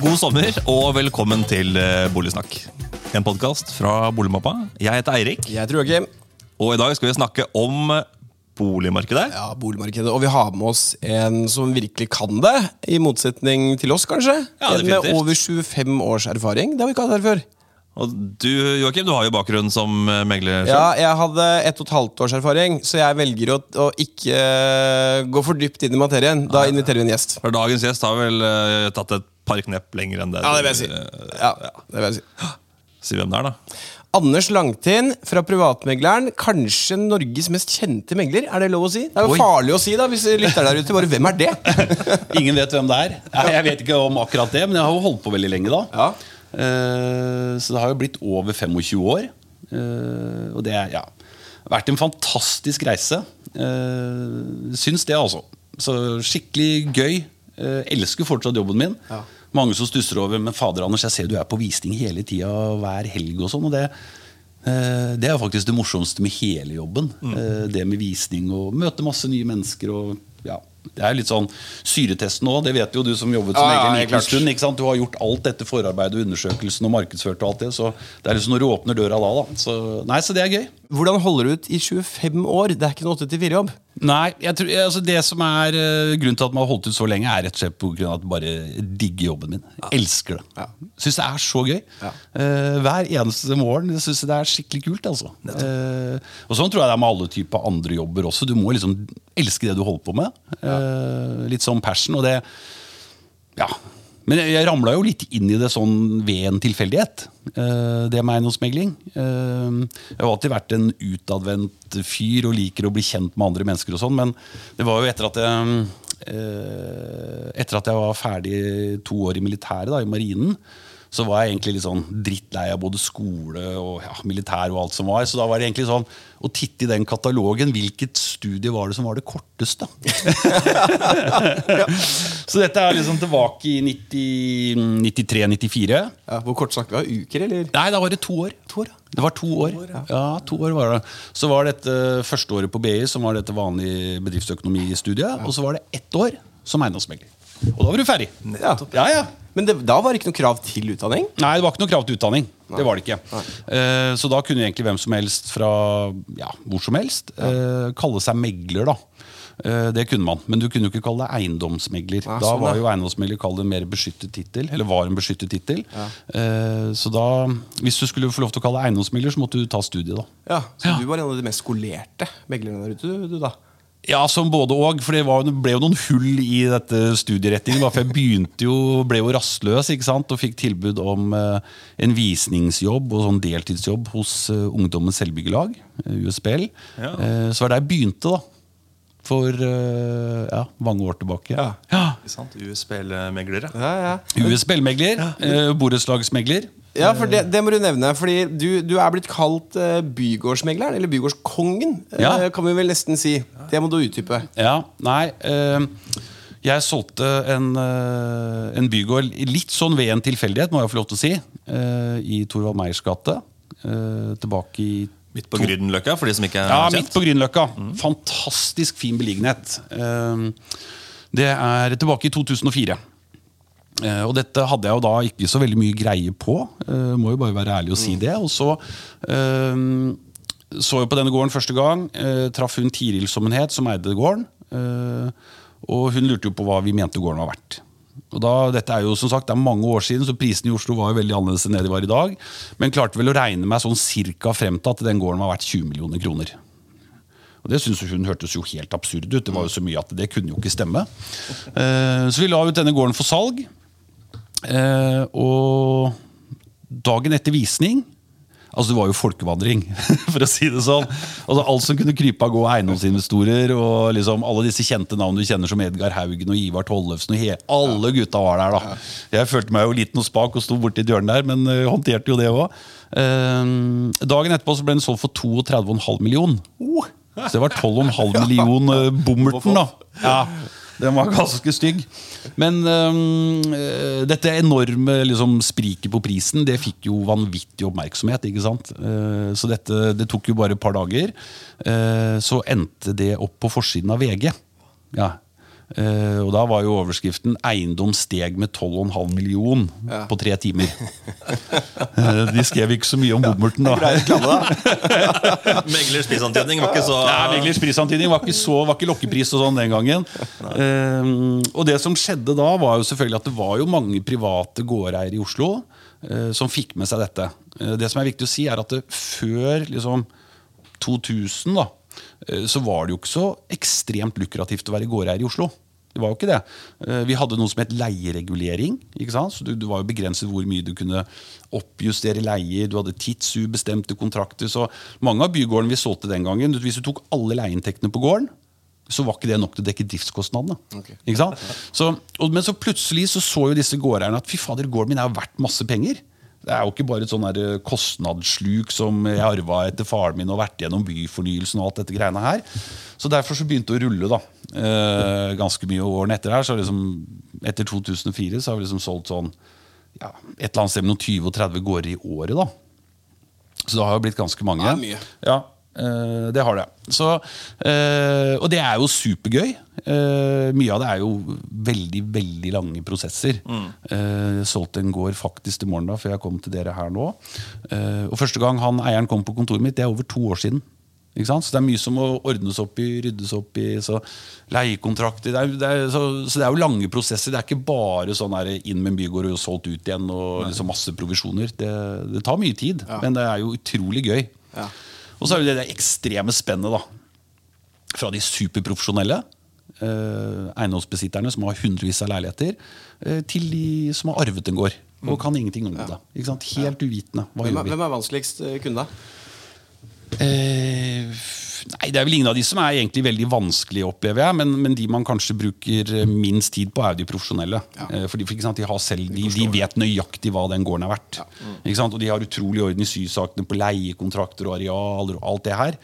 God sommer og velkommen til eh, Boligsnakk. En podkast fra Boligmappa. Jeg heter Eirik, Jeg heter Joakim. og i dag skal vi snakke om boligmarkedet. Ja, boligmarkedet. Og vi har med oss en som virkelig kan det, i motsetning til oss, kanskje. Ja, en med over 25 års erfaring. Det har vi ikke hatt her før. Og du Joakim, du har jo bakgrunn som eh, megler. selv. Ja, jeg hadde ett og et halvt års erfaring, så jeg velger å, å ikke uh, gå for dypt inn i materien. Da inviterer vi en gjest. For dagens gjest har vel uh, tatt et par knepp lenger enn det. Ja, det vil jeg si. eh, Ja, det vil jeg si. Si hvem det er, da. Anders Langtind fra Privatmegleren. Kanskje Norges mest kjente megler? Er det lov å si? Det er jo Oi. farlig å si, da, hvis lytter der ute. Bare hvem er det? Ingen vet hvem det er. Nei, Jeg vet ikke om akkurat det, men jeg har jo holdt på veldig lenge da. Ja. Eh, så det har jo blitt over 25 år. Eh, og det har ja, vært en fantastisk reise. Uh, syns det, altså. Så skikkelig gøy. Eh, elsker fortsatt jobben min. Ja. Mange som stusser over Men fader Anders, jeg ser du er på visning hele tida hver helg. og sånn, og det eh, det er faktisk det morsomste med hele jobben. Mm. Det med visning og møte masse nye mennesker. og ja, Det er litt sånn syretesten òg, det vet jo du som jobbet som Ja, egen liten stund. ikke sant? Du har gjort alt dette forarbeidet og undersøkelsen og markedsført og alt det. Så det er liksom når du åpner døra da, da. Så, nei, så det er gøy. Hvordan holder du ut i 25 år? Det er ikke en 8-4-jobb. Nei, jeg tror, altså Det som er eh, grunnen til at man har holdt ut så lenge, er rett og slett på grunn av at jeg bare digger jobben min. Elsker det. Ja. Syns det er så gøy. Ja. Uh, hver eneste morgen jeg synes jeg det er skikkelig kult. altså. uh, og Sånn tror jeg det er med alle typer andre jobber også. Du må liksom elske det du holder på med. Uh, litt sånn passion. og det ja. Men jeg, jeg ramla jo litt inn i det sånn ved en tilfeldighet. Eh, det med eiendomsmegling. Eh, jeg har alltid vært en utadvendt fyr og liker å bli kjent med andre mennesker. og sånn, Men det var jo etter at jeg eh, Etter at jeg var ferdig to år i militæret, da, i marinen, så var jeg egentlig litt sånn drittlei av både skole og ja, militær og alt som var. Så da var det egentlig sånn å titte i den katalogen. Hvilket studie var det som var det korteste? Så dette er liksom tilbake i 93-94. Ja, hvor kort snakket vi? Uker, eller? Nei, da var det to år. Det var to år. Ja, to år var det. Så var dette første året på BI, som var dette vanlig bedriftsøkonomistudiet. Og så var det ett år som eiendomsmegler. Og da var du ferdig. Ja. Ja, ja. Men det, da var det ikke noe krav til utdanning? Nei, det var ikke noe krav til utdanning. Det var det ikke. Uh, så da kunne egentlig hvem som helst fra ja, hvor som helst uh, kalle seg megler, da. Eh, det kunne man, men du kunne jo ikke kalle deg eiendomsmegler. Ja, da sånn, var jo eiendomsmegler kalt en mer beskyttet tittel. Eller var en beskyttet tittel. Ja. så da, hvis du skulle få lov til å kalle deg eiendomsmegler, så måtte du ta studiet, da. Ja, Så Ja. du var en av de mest skolerte meglerne der ute, du, du da? Ja, som både og, for det, var, det ble jo noen hull i dette studieretningen. bare For jeg begynte jo, ble jo rastløs ikke sant? og fikk tilbud om eh, en visningsjobb og sånn deltidsjobb hos eh, Ungdommens Selvbyggelag, eh, USBL. Ja. Eh, så var det der jeg begynte, da. For eh, ja, mange år tilbake. Ja. ja. USBL-meglere. Ja, ja. USBL-megler. eh, borettslagsmegler. Ja, for det, det må du nevne. Fordi du, du er blitt kalt eh, bygårdsmegleren, eller bygårdskongen, eh, Ja. kan vi vel nesten si. Det må du utdype. Ja, nei eh, Jeg solgte en, en bygård litt sånn ved en tilfeldighet, må jeg få lov til å si, i Torvald Meyers gate. eh, tilbake i Midt på Grünerløkka, for de som ikke er Ja, kjent. midt på Grünerløkka. Fantastisk fin beliggenhet. Det er tilbake i 2004. Eh, og dette hadde jeg jo da ikke så veldig mye greie på. Eh, må jo bare være ærlig og si det. Og så eh, så jeg på denne gården første gang. Traff hun Tiril som hun het, som eide gården. Og hun lurte jo på hva vi mente gården var verdt. Og da, dette er jo som sagt, det er mange år siden, så Prisene i Oslo var jo veldig annerledes enn det de var i dag. Men klarte vel å regne meg sånn cirka frem til at den gården var verdt 20 millioner kroner. Og Det synes hun hørtes jo helt absurd ut. Det var jo så mye at det kunne jo ikke stemme. Så vi la ut denne gården for salg. Eh, og dagen etter visning Altså Det var jo folkevandring, for å si det sånn. Altså Alt som kunne krype av gå eiendomsinvestorer, og liksom alle disse kjente navn du kjenner som Edgar Haugen og Ivar Tollefsen. Og he alle gutta var der, da. Jeg følte meg jo liten og spak og sto borti et hjørne der, men eh, håndterte jo det òg. dagen etterpå så ble den solgt for 32,5 million. Så det var 12,5 million uh, bommerten, da. Ja, Den var ganske stygg. Men øh, dette enorme liksom, spriket på prisen Det fikk jo vanvittig oppmerksomhet. ikke sant? Eh, så dette, det tok jo bare et par dager. Eh, så endte det opp på forsiden av VG. Ja. Eh, og da var jo overskriften 'Eiendom steg med 12,5 million Ja. på tre timer'. Eh, de skrev ikke så mye om bommerten, da. Meglers prisantydning var ikke så Nei, Meglers prisantydning var ikke så, var ikke lokkepris og sånn den gangen. Eh, og det som skjedde da, var jo selvfølgelig at det var jo mange private gårdeiere i Oslo som fikk med seg dette. Det som er viktig å si, er at det før liksom 2000 da, så var det jo ikke så ekstremt lukrativt å være gårdeier i Oslo. Det var jo ikke det. Eh, Vi hadde noe som het leieregulering. ikke sant? Så du, du var jo begrenset hvor mye du kunne oppjustere leier. Du hadde tidsubestemte kontrakter. Så mange av bygårdene vi solgte den gangen, hvis du tok alle leieinntektene på gården, så var ikke det nok til å dekke driftskostnadene. Okay. Ikke sant? Så, og, men så plutselig så, så jo disse gårdeierne at fy fader, gården min er jo verdt masse penger. Det er jo ikke bare et sånn kostnadssluk som jeg arva etter faren min og vært gjennom byfornyelsen og alt dette greiene her. Så derfor så begynte det å rulle da, eh, ganske mye. Årene etter her, så liksom, etter 2004 så har vi liksom solgt sånn ja, et eller annet sted mellom 20 og 30 gårder i året. da. Så det har jo blitt ganske mange. Ja, mye. Ja, eh, det har det. Så, eh, og det er jo supergøy. Eh, mye av det er jo veldig veldig lange prosesser. Eh, solgte en gård faktisk til morgen da, før jeg kom til dere her nå. Eh, og Første gang han eieren kom på kontoret mitt, det er over to år siden. Så Det er mye som må ordnes opp i, ryddes opp i. så Leiekontrakter det er, det er, så, så det er jo lange prosesser. Det er ikke bare sånn her inn med en bygård og solgt ut igjen og liksom masse provisjoner. Det, det tar mye tid, men det er jo utrolig gøy. Ja. Og så er det det ekstreme spennet da fra de superprofesjonelle eh, eiendomsbesitterne som har hundrevis av leiligheter, eh, til de som har arvet en gård og kan ingenting om det. Ikke sant? Helt uvitende. Hva Hvem, er- hvem er vanskeligst eh, kunde. Eh, nei, Det er vel ingen av de som er egentlig veldig vanskelige, opplever jeg. Men, men de man kanskje bruker eh, minst tid på, er jo de profesjonelle. Ja. fordi for, sant, de, har selv, de, de vet nøyaktig hva den gården er verdt. Ikke sant? Og de har utrolig orden i sysakene på leiekontrakter og arealer og alt det her.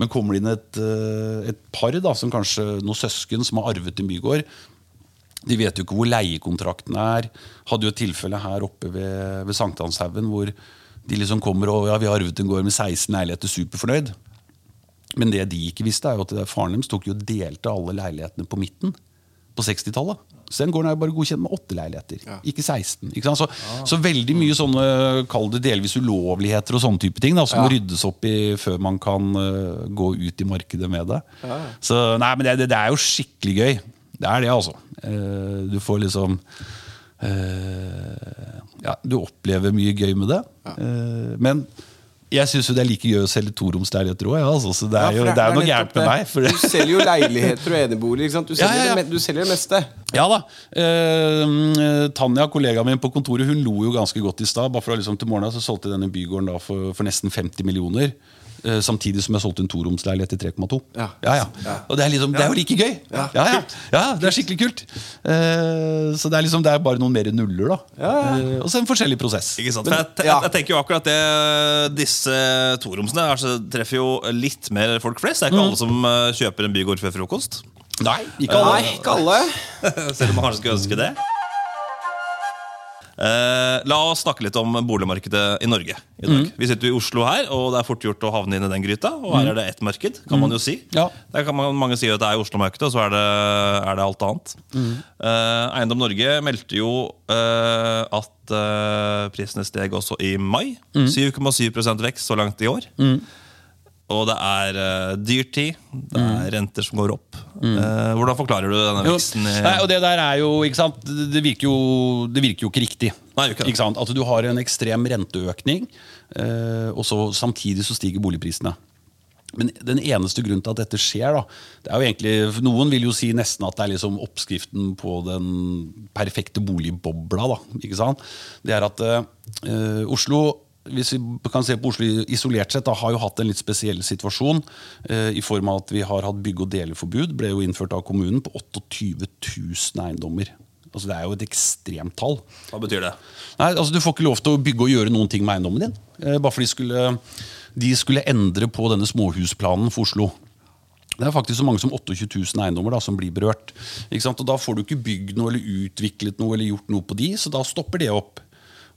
Men kommer det inn et, eh, et par, da, som kanskje noen søsken som har arvet en bygård, de vet jo ikke hvor leiekontrakten er. Hadde jo et tilfelle her oppe ved, ved Sankthanshaugen hvor de liksom kommer og ja, vi har arvet en gård med 16 leiligheter, superfornøyd. Men det de ikke visste, er jo at faren deres tok jo delte alle leilighetene på midten på 60-tallet. Så den gården er jo bare godkjent med åtte leiligheter, ikke 16. Ikke sant? Så, så veldig mye sånne, kall det delvis ulovligheter og sånne type ting, da, som må ryddes opp i før man kan uh, gå ut i markedet med det. Så nei, men det, det, er jo skikkelig gøy. Det er det, altså. Uh, du får liksom uh, Ja, du opplever mye gøy med det. Men jeg syns jo det er like gøy å selge toromsleiligheter òg, ja, altså, så det er jo det er noe gærent med meg. Du selger jo leiligheter og eneboliger. Du selger, ja. Det, du selger det meste. Ja da. Eh, Tanja, kollegaen min på kontoret, hun lo jo ganske godt i stad. Bare for å liksom til morgenen så solgte denne bygården da for, for nesten 50 millioner. Eh, samtidig som jeg solgte en toromsleilighet til 3,2. Ja. Ja, ja. Og det er, liksom, det er jo like gøy! Ja, ja. ja, det er skikkelig kult. Eh, så det er liksom Det er bare noen mer nuller, da. Eh, og så en forskjellig prosess. Ikke sant? For jeg, jeg, jeg tenker jo akkurat det Disse toromsene altså, treffer jo litt mer folk flest. Det er ikke alle som kjøper en bygård før frokost. Nei, ikke alle. Nei, ikke alle. Selv om man kanskje skulle ønske det. Eh, la oss snakke litt om boligmarkedet i Norge i dag. Vi sitter i Oslo her, og det er fort gjort å havne inn i den gryta. Og her er det ett marked, kan man jo si. Ja. Der kan man, mange si at det er Oslo-markedet, og så er det, er det alt annet. Eh, Eiendom Norge meldte jo eh, at eh, prisene steg også i mai. 7,7% vekst så langt i år. Og det er uh, dyrtid, det er renter som går opp. Eh, hvordan forklarer du denne veksten? Nei, og det der er jo, ikke sant Det virker jo, det virker jo ikke riktig. Nei, ikke ikke? Altså, du har en ekstrem renteøkning, uh, og så samtidig så stiger boligprisene. Men den eneste grunnen til at dette skjer, da det er jo egentlig, Noen vil jo si nesten at det er liksom oppskriften på den perfekte boligbobla. da, ikke sant? Det er at eh, Oslo hvis vi kan se på Oslo isolert sett, da, har jo hatt en litt spesiell situasjon. Eh, I form av at vi har hatt bygge- og deleforbud. Ble jo innført av kommunen på 28 000 eiendommer. Altså Det er jo et ekstremt tall. Hva betyr det? Nei, altså Du får ikke lov til å bygge og gjøre noen ting med eiendommen din. Eh, bare fordi de skulle, de skulle endre på denne småhusplanen for Oslo. Det er faktisk så mange som 28 000 eiendommer da, som blir berørt. Og Da får du ikke bygd noe eller utviklet noe eller gjort noe på de, så da stopper det opp.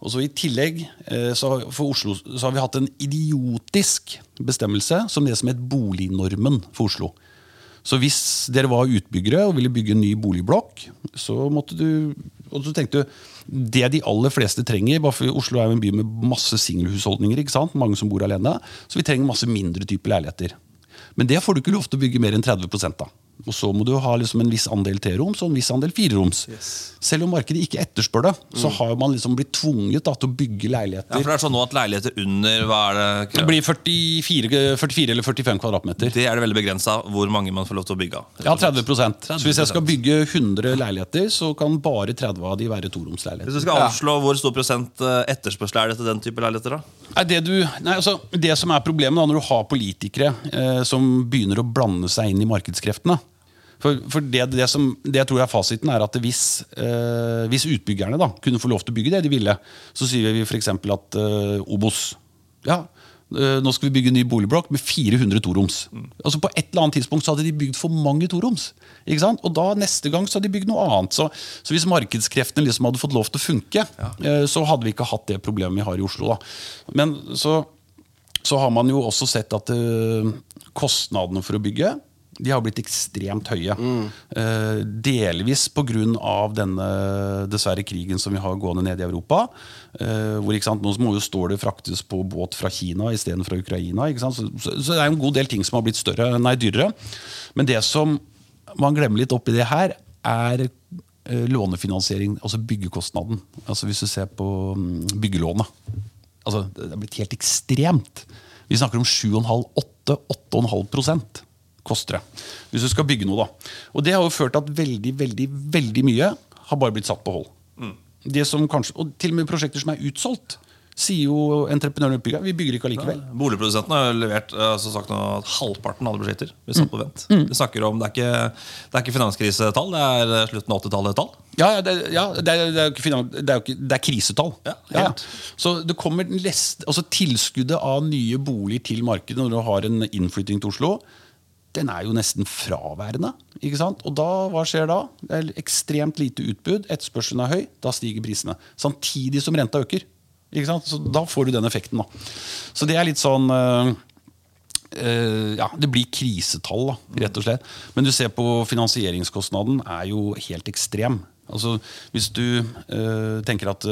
Og så I tillegg eh, så for Oslo så har vi hatt en idiotisk bestemmelse som det som het bolignormen for Oslo. Så hvis dere var utbyggere og ville bygge en ny boligblokk, så måtte du Og så tenkte du det de aller fleste trenger bare for Oslo er jo en by med masse singelhusholdninger. ikke sant? Mange som bor alene. Så vi trenger masse mindre typer leiligheter. Men det får du ikke lov til å bygge mer enn 30 av. Og så må du ha liksom en viss andel treroms og en viss andel fireroms. Selv om markedet ikke etterspør det, så har man liksom blitt tvunget da, til å bygge leiligheter. Ja, for det er sånn nå at leiligheter under hva er det? Det blir 44, 44 eller 45 kvadratmeter. Det er det veldig begrensa hvor mange man får lov til å bygge av. Ja, 30% Så hvis jeg skal bygge 100 leiligheter, så kan bare 30 av de være Hvis du skal avslå hvor stor prosent eh, etterspørsel er det til den type leiligheter? da? Det, du, nei, altså, det som er problemet da, når du har politikere eh, som begynner å blande seg inn i markedskreftene For, for det, det, som, det jeg tror er fasiten, er at hvis, eh, hvis utbyggerne da, kunne få lov til å bygge det de ville, så sier vi f.eks. at eh, Obos ja, eh, nå skal vi bygge en ny boligblokk med 400 toroms. Altså På et eller annet tidspunkt så hadde de bygd for mange toroms. Ikke sant? Og da neste gang så hadde de bygd noe annet. Så, så hvis markedskreftene liksom hadde fått lov til å funke, eh, så hadde vi ikke hatt det problemet vi har i Oslo. da. Men så, så har man jo også sett at eh, kostnadene for å bygge de har blitt ekstremt høye. Eh, delvis pga. denne dessverre krigen som vi har gående nede i Europa. Eh, hvor ikke sant, Nå må jo stålet fraktes på båt fra Kina istedenfor fra Ukraina. Ikke sant? Så, så, så det er en god del ting som har blitt større, nei, dyrere. Men det som man glemmer litt oppi det her, er eh, lånefinansiering, altså byggekostnaden. Altså Hvis du ser på mm, byggelånet. Altså, det er blitt helt ekstremt. Vi snakker om 7,5-8-8,5 koster det. Hvis du skal bygge noe, da. Og det har jo ført til at veldig, veldig, veldig mye har bare blitt satt på hold. Det som kanskje, og til og med prosjekter som er utsolgt, sier jo entreprenøren utbygger. vi bygger ikke allikevel. Boligprodusentene har levert eh, altså sagt nå at halvparten av alle prosjekter blir satt på vent. Vi snakker om, Det er ikke, det er ikke finanskrisetall, det er slutten av 80-tallet-tall. Ja, ja, det, ja det, er, det, er jo ikke, finan- det er Det er krisetall. Ja, helt. Så det kommer lest, altså Tilskuddet av nye boliger til markedet når du har en innflytting til Oslo, den er jo nesten fraværende. ikke sant? Og da, hva skjer da? Det er ekstremt lite utbud, etterspørselen er høy, da stiger prisene. Samtidig som renta øker. ikke sant? Så Da får du den effekten. da. Så det er litt sånn øh, øh, ja, Det blir krisetall, da, rett og slett. Men du ser på finansieringskostnaden er jo helt ekstrem. Altså, Hvis du øh, tenker at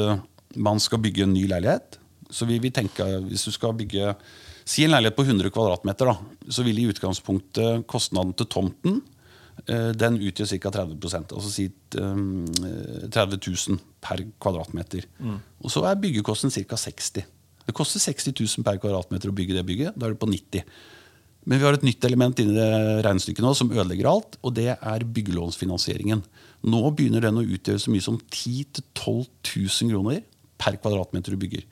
man skal bygge en ny leilighet, så vil vi tenke Hvis du skal bygge Si en leilighet på 100 kvadratmeter, da, så vil i utgangspunktet kostnaden til tomten eh, den utgjør ca. 30% altså si eh, 30 000 per kvadratmeter. Og så er byggekosten ca. 60 Det koster 60 000 per kvadratmeter å bygge det bygget. Da er det på 90 Men vi har et nytt element inni det regnestykket nå som ødelegger alt, og det er byggelånsfinansieringen. Nå begynner den å utgjøre så mye som 10 000-12 000 kroner per kvadratmeter du bygger.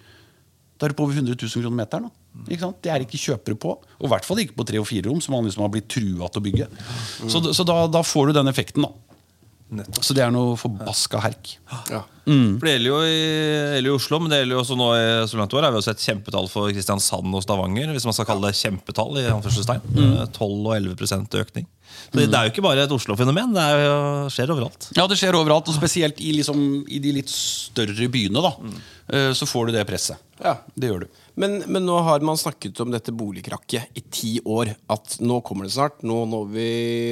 Da er det på over 100 000 kroner meteren. Da. Ikke sant? Det er ikke kjøpere på. Og i hvert fall ikke på tre og fire rom, som man liksom har blitt trua til å bygge. Så, så da, da får du den effekten. da. Så det er noe forbaska herk. Ja. For Det gjelder jo i, gjelder i Oslo, men det gjelder jo også nå i så langt år. har Vi har sett kjempetall for Kristiansand og Stavanger, hvis man skal kalle det kjempetall. i anførselstegn. Eh, 12 og 11% økning. Så det, det er jo ikke bare et Oslo-fenomen, det er jo, skjer overalt. Ja, det skjer overalt, og spesielt i, liksom, i de litt større byene. da Eh, Så får du det presset. Ja. Det gjør du. Men, men nå har man snakket om dette boligkrakket i ti år. At nå kommer det snart. Nå, når vi,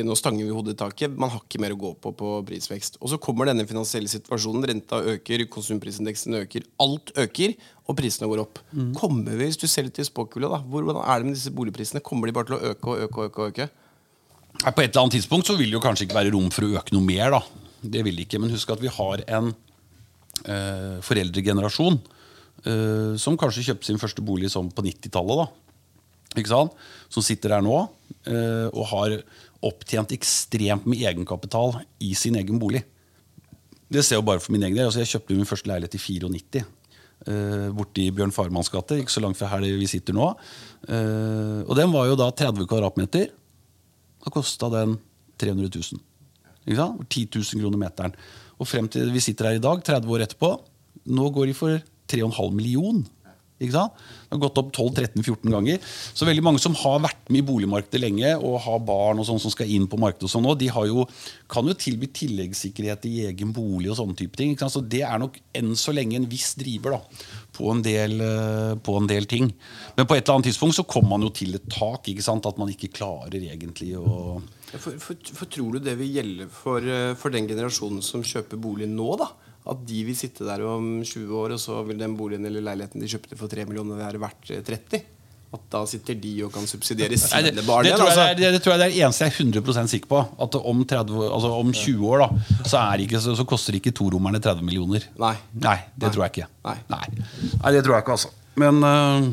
nå stanger vi hodet i taket. Man har ikke mer å gå på på prisvekst. Og så kommer denne finansielle situasjonen. Renta øker, konsumprisindeksen øker. Alt øker, og prisene går opp. Kommer vi, hvis du ser litt i spåkula, da, hvordan er det med disse boligprisene? Kommer de bare til å øke og øke og øke? og øke? På et eller annet tidspunkt så vil det jo kanskje ikke være rom for å øke noe mer. da Det vil det ikke, Men husk at vi har en eh, foreldregenerasjon eh, som kanskje kjøpte sin første bolig sånn på 90-tallet. da Ikke sant? Som sitter der nå uh, og har opptjent ekstremt med egenkapital i sin egen bolig. Det ser jeg jo bare for min egen del. Altså, jeg kjøpte min første leilighet i 94. Uh, borti Bjørn Farmanns gate, ikke så langt fra her vi sitter nå. Uh, og den var jo da 30 kvadratmeter. Da kosta den 300 000. Ikke sant? 10 000 kroner meteren. Og frem til vi sitter her i dag, 30 år etterpå, nå går de for 3,5 million. Ikke sant? Det har gått opp 12-13-14 ganger. Så veldig mange som har vært med i boligmarkedet lenge og har barn og sånn som skal inn på markedet, og sånn de jo, kan jo tilby tilleggssikkerhet i egen bolig og sånne type ting. Så det er nok enn så lenge en viss driver da, på en, del, eh, på en del ting. Men på et eller annet tidspunkt så kommer man jo til et tak. ikke sant? At man ikke klarer egentlig å For, for, for tror du det vil gjelde for, eh, for den generasjonen som kjøper bolig nå, da? At de vil sitte der om 20 år, og så vil den boligen eller leiligheten de kjøpte for 3 millioner, være verdt eh, 30? At da sitter de og kan subsidiere sine det, barn det, tror jeg det, Altså. er, det, det tror jeg det er det eneste jeg er 100 sikker på. At om, 30, altså om 20 år da, så, er ikke, så, så koster ikke torommerne 30 millioner. Nei. Nei, det tror jeg ikke. Nei. Nei. Nei, det tror jeg ikke, altså. Men uh,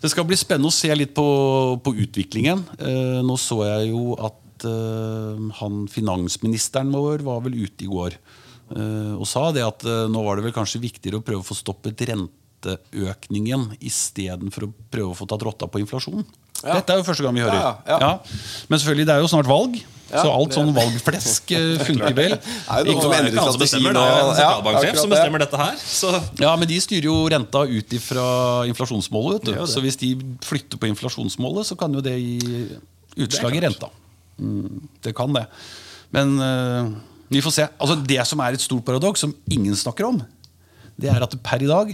det skal bli spennende å se litt på, på utviklingen. Uh, nå så jeg jo at uh, han finansministeren vår var vel ute i går og sa det at øh, nå var det vel kanskje viktigere å prøve å få stoppet renteøkningen istedenfor å prøve å få tatt rotta på inflasjonen. Ja. Dette er jo første gang vi hører. Ja, ja. Men selvfølgelig, det er jo snart valg. Så alt sånn valgflesk eh, funker vel. Jo noen Ikke- som er endrer ikke som bestemmer, det er en sentralbanksjef Ja, som bestemmer dette her. Så Ja, men de styrer jo renta ut ifra inflasjonsmålet. Vet du. Så hvis de flytter på inflasjonsmålet, så kan jo det gi utslag i renta. Mm, det kan det. Men eh, vi får se. Altså, det som er et stort paradoks, som ingen snakker om, det er at per i dag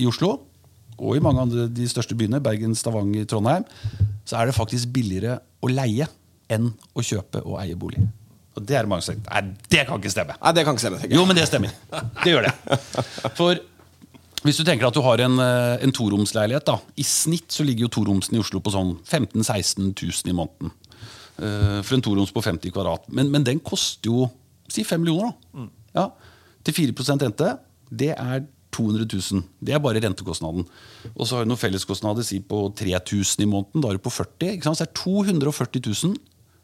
i Oslo og i mange andre de største byene, Bergen, Stavanger, Trondheim, så er det faktisk billigere å leie enn å kjøpe og eie bolig. Og det er mange som Nei, det kan ikke stemme. Nei, det kan ikke stemme. tenker jeg. Jo, men det stemmer. Det gjør det. For hvis du tenker at du har en, eh, en toromsleilighet, da. I snitt så ligger jo toromsen i Oslo på sånn 15 000-16 000 i måneden. Eh, For en toroms på 50 kvadrat. Men, men den koster jo si 5 millioner, da. Ja. Til 4% rente. Det er 200 000. Det er bare rentekostnaden. Og så har du noen felleskostnader si på 3000 i måneden. Da er du på 40 ikke sant? Så det er 240 000.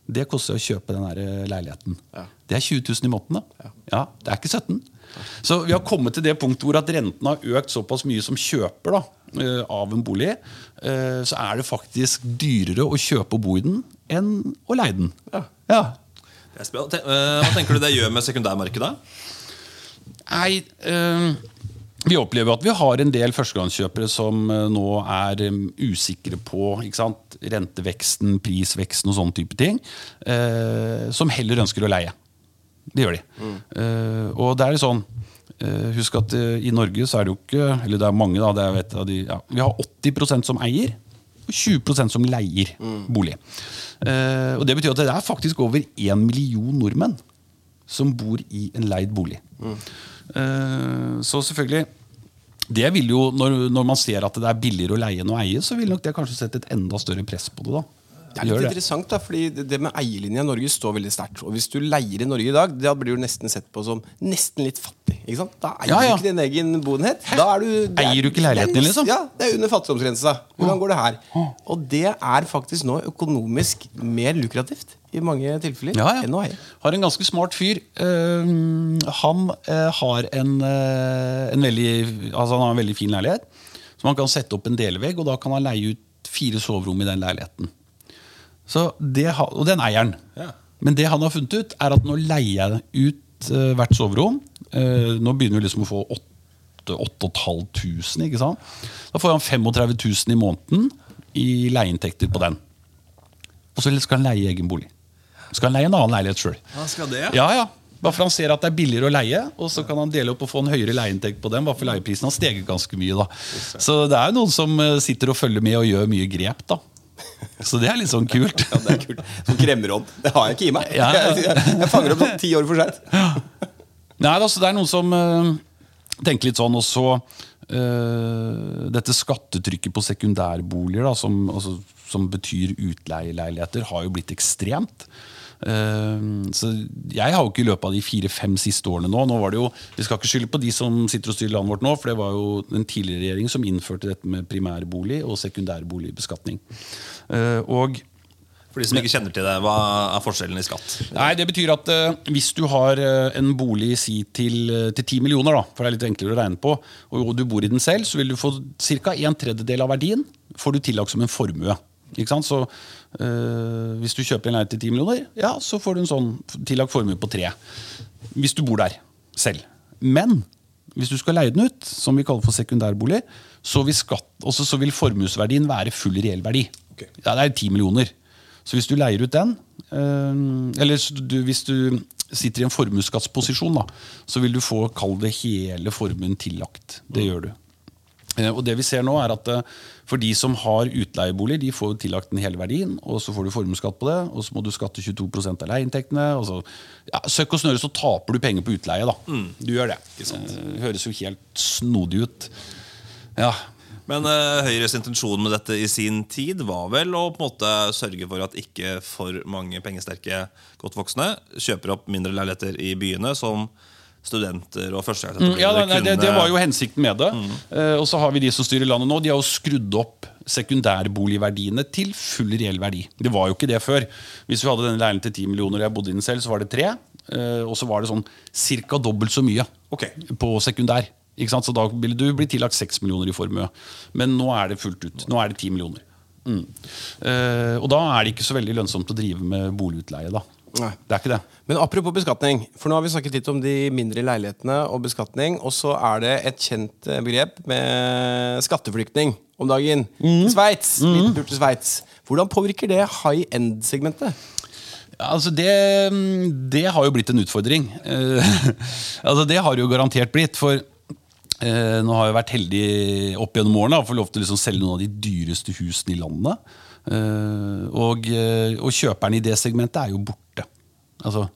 Det koster å kjøpe den der eh, leiligheten. Ja. Det er 20 000 i måneden. da. Ja, Det er ikke 17 Så vi har kommet til det punktet hvor at renten har økt såpass mye som kjøper da, eh, av en bolig. eh, Så er det faktisk dyrere å kjøpe og bo i den enn å leie den. Ja. Ja. Hva tenker du det gjør med sekundærmarkedet? Nei, eh, vi opplever at vi har en del førstegangskjøpere som eh, nå er eh, usikre på renteveksten, prisveksten og sånne type ting. eh, som heller ønsker å leie. Det gjør de. Eh, og det er sånn eh, Husk at eh, i Norge så er det jo ikke Eller det er mange, da. Er, de, ja, vi har 80% som eier, 20% som leier bolig. Eh, og det betyr at det er faktisk over én million nordmenn som bor i en leid bolig. Eh, så selvfølgelig det vil jo, når, når man ser at det er billigere å leie enn å eie, så vil nok det kanskje sette et enda større press på det. da Det er litt interessant, da, fordi det det med eierlinja i Norge står veldig sterkt. Og hvis du leier i Norge i dag, da blir du nesten sett på som nesten litt fattig. ikke sant? Da eier Ja, ja. du ikke din egen boenhet. Da er du, er- Eier du ikke leiligheten din, liksom? Ja, det er under fattigdomsgrensa. Hvordan går det her? Og det er faktisk nå økonomisk mer lukrativt i mange tilfeller ja, ja. enn å eie. Har en ganske smart fyr. Uh, han uh, har en, uh, en veldig, altså han har en veldig fin leilighet. Så man kan sette opp en delevegg, og da kan han leie ut fire soverom i den leiligheten. Så det, ha- og den eier han. Ja. Men det han har funnet ut, er at nå leier jeg ut uh, hvert soverom. Uh, nå begynner vi liksom å få 8500, ikke sant? Da får han 35 000 i måneden i leieinntekter på den. Og så skal han leie egen bolig. Skal han leie en annen leilighet sjøl. Ja. Ja. Bare for han ser at det er billigere å leie, og så kan han dele opp og få en høyere leieinntekt på den. Bare for leieprisen har steget ganske mye. da Så det er noen som eh, sitter og følger med og gjør mye grep. da Så det er litt sånn kult. Ja, det er kult. Som kremmerånd. Det har jeg ikke i meg. Ja. Jeg, jeg fanger opp sånn ti år for seint. Nei, altså, det er noen som eh, tenker litt sånn. Og så eh, dette skattetrykket på sekundærboliger, da, som, altså, som betyr utleieleiligheter, har jo blitt ekstremt. Eh, så jeg har jo ikke i løpet av de fire-fem siste årene nå nå var det jo, Vi skal ikke skylde på de som sitter og styrer landet vårt nå, for det var jo den tidligere regjeringen som innførte dette med primærbolig og sekundærboligbeskatning. Eh, og For de som ikke kjenner til det, hva er forskjellen i skatt? Nei, Det betyr at uh, hvis du har uh, en bolig si til, ti til 10 millioner, da, for det er litt enklere å regne på, og du bor i den selv, så vil du få ca. en tredjedel av verdien får du tillagt som en formue. Ikke sant? Så Hvis du kjøper en leilighet til 10 millioner, ja, så får du en sånn tillagt formue på tre. Hvis du bor der selv. Men hvis du skal leie den ut, som vi kaller for sekundærbolig, så vil, skatt, så vil formuesverdien være full reell verdi. Okay. Ja, det er 10 millioner. Så hvis du leier ut den, eh, eller hvis du sitter i en formuesskattsposisjon, så vil du få, kall det hele formuen tillagt. Det gjør du. Eh, Og det vi ser nå er at eh, For de som har utleiebolig, de får tillagt den hele verdien, og så får du formuesskatt på det, og så må du skatte 22 av leieinntektene. så- Ja, søkk og snøre så taper du penger på utleie. da. Du gjør det. det Høres jo helt snodig ut. Ja, Men uh, Høyres intensjon med dette i sin tid var vel å på en måte sørge for at ikke for mange pengesterke godt voksne kjøper opp mindre leiligheter i byene som studenter og førstegangsetablerere Mm, ja, nei, det, det var jo hensikten med det. Eh, og så har vi de som styrer landet nå. De har jo skrudd opp sekundærboligverdiene til full reell verdi. Det var jo ikke det før. Hvis vi hadde denne leiligheten til 10 millioner og jeg bodde i den selv, så var det tre. Uh, og så var det sånn ca. dobbelt så mye okay. på sekundær. Ikke sant? Så da ville du bli tillagt 6 millioner i formue. Men nå er det fullt ut. Nå er det 10 millioner. Mm. Uh, og da er det ikke så veldig lønnsomt å drive med boligutleie. da. Nei. Det er ikke det. Men apropos beskatning, for nå har vi snakket litt om de mindre leilighetene og beskatning, og så er det et kjent eh, begrep med skatteflyktning om dagen. Mm. Sveits. Liten tur til Sveits. Hvordan påvirker det high end-segmentet? Ja, Altså det, det har jo blitt en utfordring. Eh, altså det har det jo garantert blitt. For eh, nå har jeg vært heldig opp gjennom årene å få lov til å liksom selge noen av de dyreste husene i landet. Eh, og, eh, og kjøperne i det segmentet er jo borte. Altså,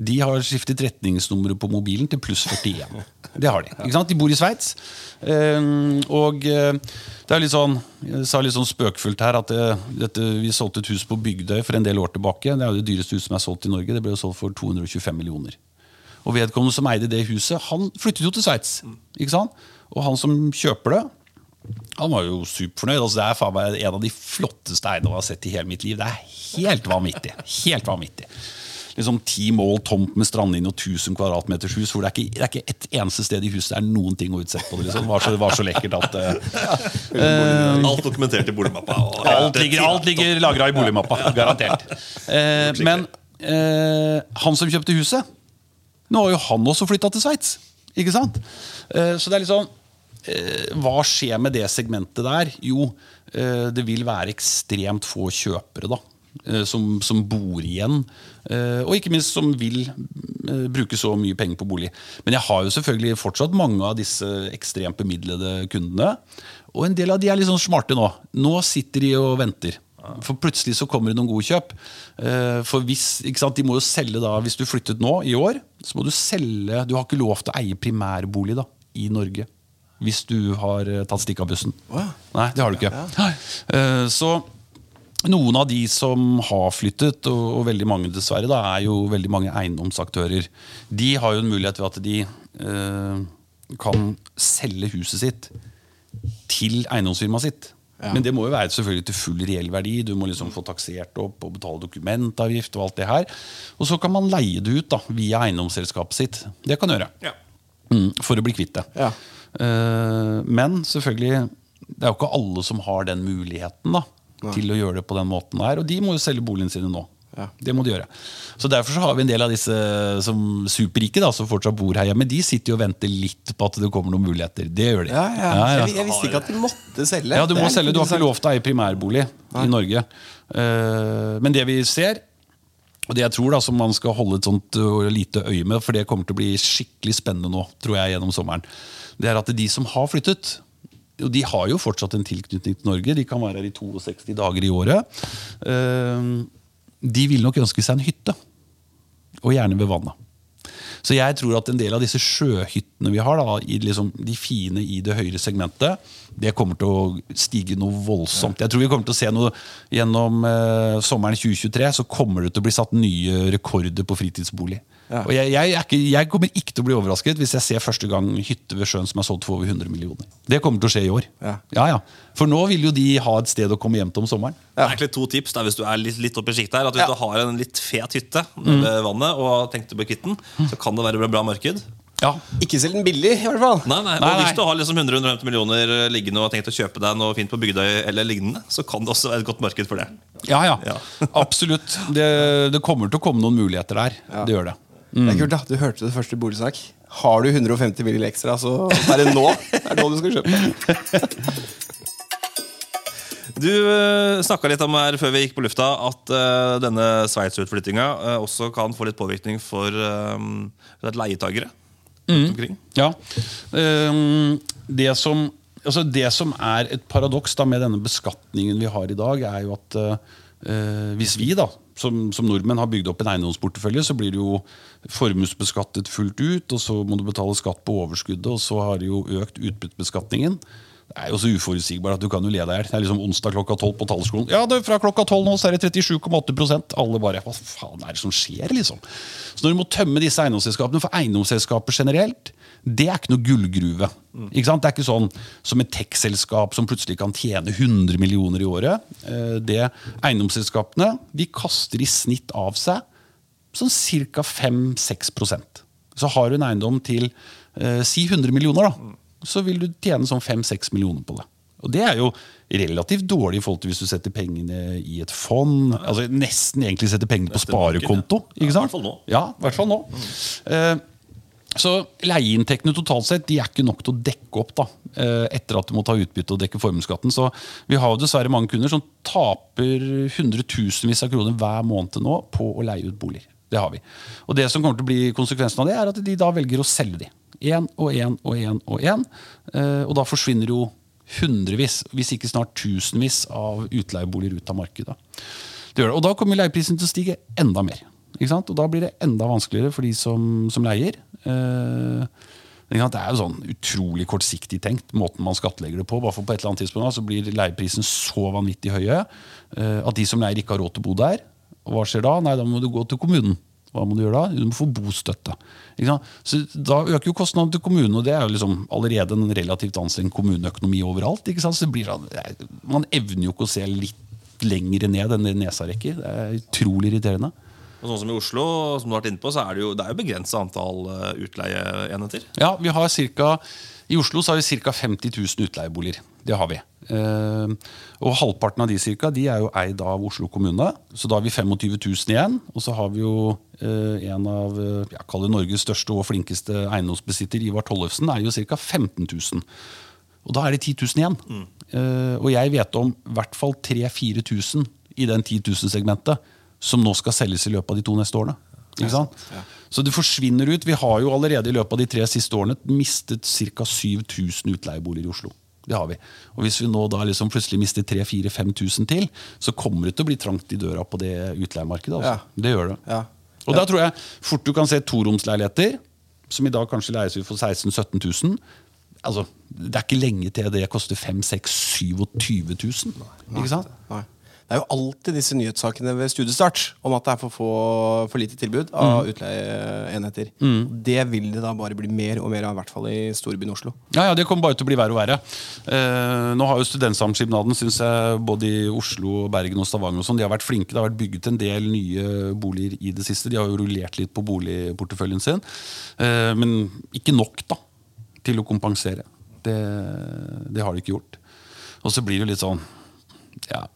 de har skiftet retningsnummeret på mobilen til pluss 41. Det har de. ikke sant? De bor i Sveits. Eh, og det er litt sånn, jeg sa litt sånn spøkfullt her at det, dette, vi solgte et hus på Bygdøy for en del år tilbake. Det er jo det dyreste huset som er solgt i Norge. Det ble jo solgt for 225 millioner. Og vedkommende som eide det huset, han flyttet jo til Sveits. ikke sant? Og han som kjøper det, han var jo superfornøyd. Altså, det er faen meg en av de flotteste eiendommene jeg har sett i hele mitt liv. Det er helt vanvittig. Helt vanvittig. Liksom Ti mål tomt med strandlinje og 1000 kvadratmeters hus. hvor Det er ikke, det er ikke et eneste sted i huset det er noen ting å utsette på det. Liksom. Det, var så, var så lekkert at uh, Alt dokumentert i boligmappa. og- Alt ligger, alt ligger lagra i boligmappa. Garantert. Uh, men uh, han som kjøpte huset Nå har jo han også flytta til Sveits. Ikke sant? Eh, så det er litt sånn eh, Hva skjer med det segmentet der? Jo, eh, det vil være ekstremt få kjøpere da eh, som, som bor igjen. eh, Og ikke minst som vil eh, bruke så mye penger på bolig. Men jeg har jo selvfølgelig fortsatt mange av disse ekstremt bemidlede kundene. Og en del av de er litt sånn smarte nå. Nå sitter de og venter. For plutselig så kommer det noen gode kjøp. Eh, For hvis, ikke sant, de må jo selge da, hvis du flyttet nå i år, så må du selge Du har ikke lov til å eie primærbolig da, i Norge. Hvis du har eh, tatt stikk av bussen. Wow. Nei, det har du ikke. Nei. Eh, Så noen av de som har flyttet, og, og veldig mange dessverre, da, er jo veldig mange eiendomsaktører. De har jo en mulighet ved at de eh, kan selge huset sitt til eiendomsfirmaet sitt. Ja. Men det må jo være selvfølgelig til full reell verdi. Du må liksom få taksert opp og betale dokumentavgift og alt det her. Og så kan man leie det ut da, via eiendomsselskapet sitt. Det kan du gjøre. Ja. Mm, for å bli kvitt det. Ja. Eh, men selvfølgelig, det er jo ikke alle som har den muligheten da, til å gjøre det på den måten her. Og de må jo selge boligene sine nå. Ja. Det må de gjøre. Så Derfor så har vi en del av disse som superrike, da, som fortsatt bor her hjemme. De sitter jo og venter litt på at det kommer noen muligheter. Det gjør de. Ja, ja. Jeg, jeg visste ikke at de måtte selge. Ja, du må selge. Du har ikke lov til å eie primærbolig i Norge. Eh, men det vi ser, og det jeg tror da, som man skal holde et sånt uh, lite øye med, for det kommer til å bli skikkelig spennende nå, tror jeg, gjennom sommeren, det er at de som har flyttet og de har jo fortsatt en tilknytning til Norge. De kan være her i 62 dager i året. Eh, De vil nok ønske seg en hytte. Og gjerne ved vannet. Så jeg tror at en del av disse sjøhyttene vi har, da, i liksom de fine i det høyere segmentet, det kommer til å stige noe voldsomt. Jeg tror vi kommer til å se noe gjennom eh, sommeren 2023. Så kommer det til å bli satt nye rekorder på fritidsbolig. Ja. Og jeg, jeg, er ikke, jeg kommer ikke til å bli overrasket hvis jeg ser første gang hytte ved sjøen som er solgt for over 100 millioner. Det kommer til å skje i år. Ja. Ja, ja. For nå vil jo de ha et sted å komme hjem til om sommeren. Det er egentlig to tips der, hvis du er litt, litt oppe i sjiktet her. At hvis Ja. du har en litt fet hytte Mm. ved vannet og har tenkt å bli kvitt den, så kan det være bra marked. Ja, Ikke selg den billig, i hvert fall. Nei, nei, Nei, nei. Hvis du har liksom 100-150 millioner liggende og har tenkt å kjøpe deg noe fint på Bygdøy eller lignende, så kan det også være et godt marked for det. ja. ja. Ja. Absolutt. Det, det kommer til å komme noen muligheter der. Det gjør det. Det er kult, da. Du hørte det første boligsak. Har du 150 mill. ekstra, så er det nå Det er nå du skal kjøpe. Du uh, snakka litt om her før vi gikk på lufta at uh, denne Sveits-utflyttinga uh, også kan få litt påvirkning for um, leietakere. Mm. Ja. Um, det, som, altså det som er et paradoks da med denne beskatningen vi har i dag, er jo at uh, hvis vi da, som, som nordmenn har bygd opp en eiendomsportefølje, så blir det jo formuesbeskattet fullt ut, og så må du betale skatt på overskuddet, og så har det jo økt utbyttebeskatningen. Det er jo så uforutsigbart at du kan jo le deg i hjel. Det er liksom onsdag klokka tolv på talerskolen. Ja, det fra klokka tolv nå så er det 37,8% Alle bare Hva faen er det som skjer, liksom? Så når du må tømme disse eiendomsselskapene, for eiendomsselskaper generelt, det er ikke noe gullgruve. Ikke sant? Det er ikke sånn som et tech-selskap som plutselig kan tjene 100 millioner i året. Eh, det Eiendomsselskapene de kaster i snitt av seg sånn ca. 5-6% Så har du en eiendom til eh, si 100 millioner, da så vil du tjene sånn 5-6 millioner på det. Og det er jo relativt dårlig i forhold til hvis du setter pengene i et fond. altså Nesten egentlig setter pengene på sparekonto. ikke sant? I hvert fall nå. Ja, i hvert fall nå. Mm. Så leieinntektene totalt sett de er ikke nok til å dekke opp da, eh, etter at du må ta utbytte og dekke formuesskatten. Vi har jo dessverre mange kunder som taper hundretusenvis av kroner hver måned nå på å leie ut boliger. Det har vi. Og det som kommer til å bli konsekvensen av det, er at de da velger å selge de. Én og én og én og én. Eh, og da forsvinner jo hundrevis, hvis ikke snart tusenvis, av utleieboliger ut av markedet. Det det. Og da kommer leieprisen til å stige enda mer. Og da blir det enda vanskeligere for de som, som leier. Eh, det er jo sånn utrolig kortsiktig tenkt, måten man skattlegger det på. Bare for på et eller annet tidspunkt så blir leieprisen så vanvittig høye eh, at de som leier, ikke har råd til å bo der. Og hva skjer da? Nei, da må du gå til kommunen. Hva må du gjøre da? Du må få bostøtte. Så Da øker jo kostnadene til kommunen, og det er jo liksom allerede en relativt anstrengt kommuneøkonomi overalt. ikke sant? Så det Man evner jo ikke å se litt lenger ned enn det nesa rekker. Det er utrolig irriterende. Og sånn som I Oslo som du har vært inne på, så er det jo, det er jo begrensa antall eh, utleieenheter. Ja, vi har cirka, I Oslo så har vi ca. 50 000 utleieboliger. Det har vi. Uh, og halvparten av de cirka, de er jo eid av Oslo kommune. Så da har vi 25 000 igjen. Og så har vi jo uh, en av jeg kaller Norges største og flinkeste eiendomsbesitter, Ivar Tollefsen, er jo ca. 15 000. Og da er det 10 000 igjen. Mm. og jeg vet om i hvert fall 3000-4000 i den 10 000-segmentet som nå skal selges i løpet av de to neste årene. Ja. Så det forsvinner ut. Vi har jo allerede i løpet av de tre siste årene mistet ca. 7000 utleieboliger i Oslo. Det har vi. Og Hvis vi nå da liksom plutselig mister 3000-5000 til, så kommer det til å bli trangt i døra på det utleiemarkedet. Altså. Ja. Det gjør det. Ja. Og da tror jeg fort du kan se toromsleiligheter, som i dag kanskje leies ut for 16 000-17 000. Altså, det er ikke lenge til det koster 5 6 27 000. Ikke sant? Nei. Det er jo alltid disse nyhetssakene ved studiestart om at det er for, få, for lite tilbud av mm. utleieenheter. Mm. Det vil det da bare bli mer og mer av, i hvert fall i storbyen Oslo. Ja, ja, Det kommer bare til å bli verre og verre. Eh, nå har jo Studentsamskipnaden synes jeg, både i Oslo, Bergen og Stavanger og sånn, de har vært flinke. Det har vært bygget en del nye boliger i det siste. De har jo rullert litt på boligporteføljen sin. Eh, men ikke nok da, til å kompensere. Det, det har de ikke gjort. Og så blir det litt sånn ja,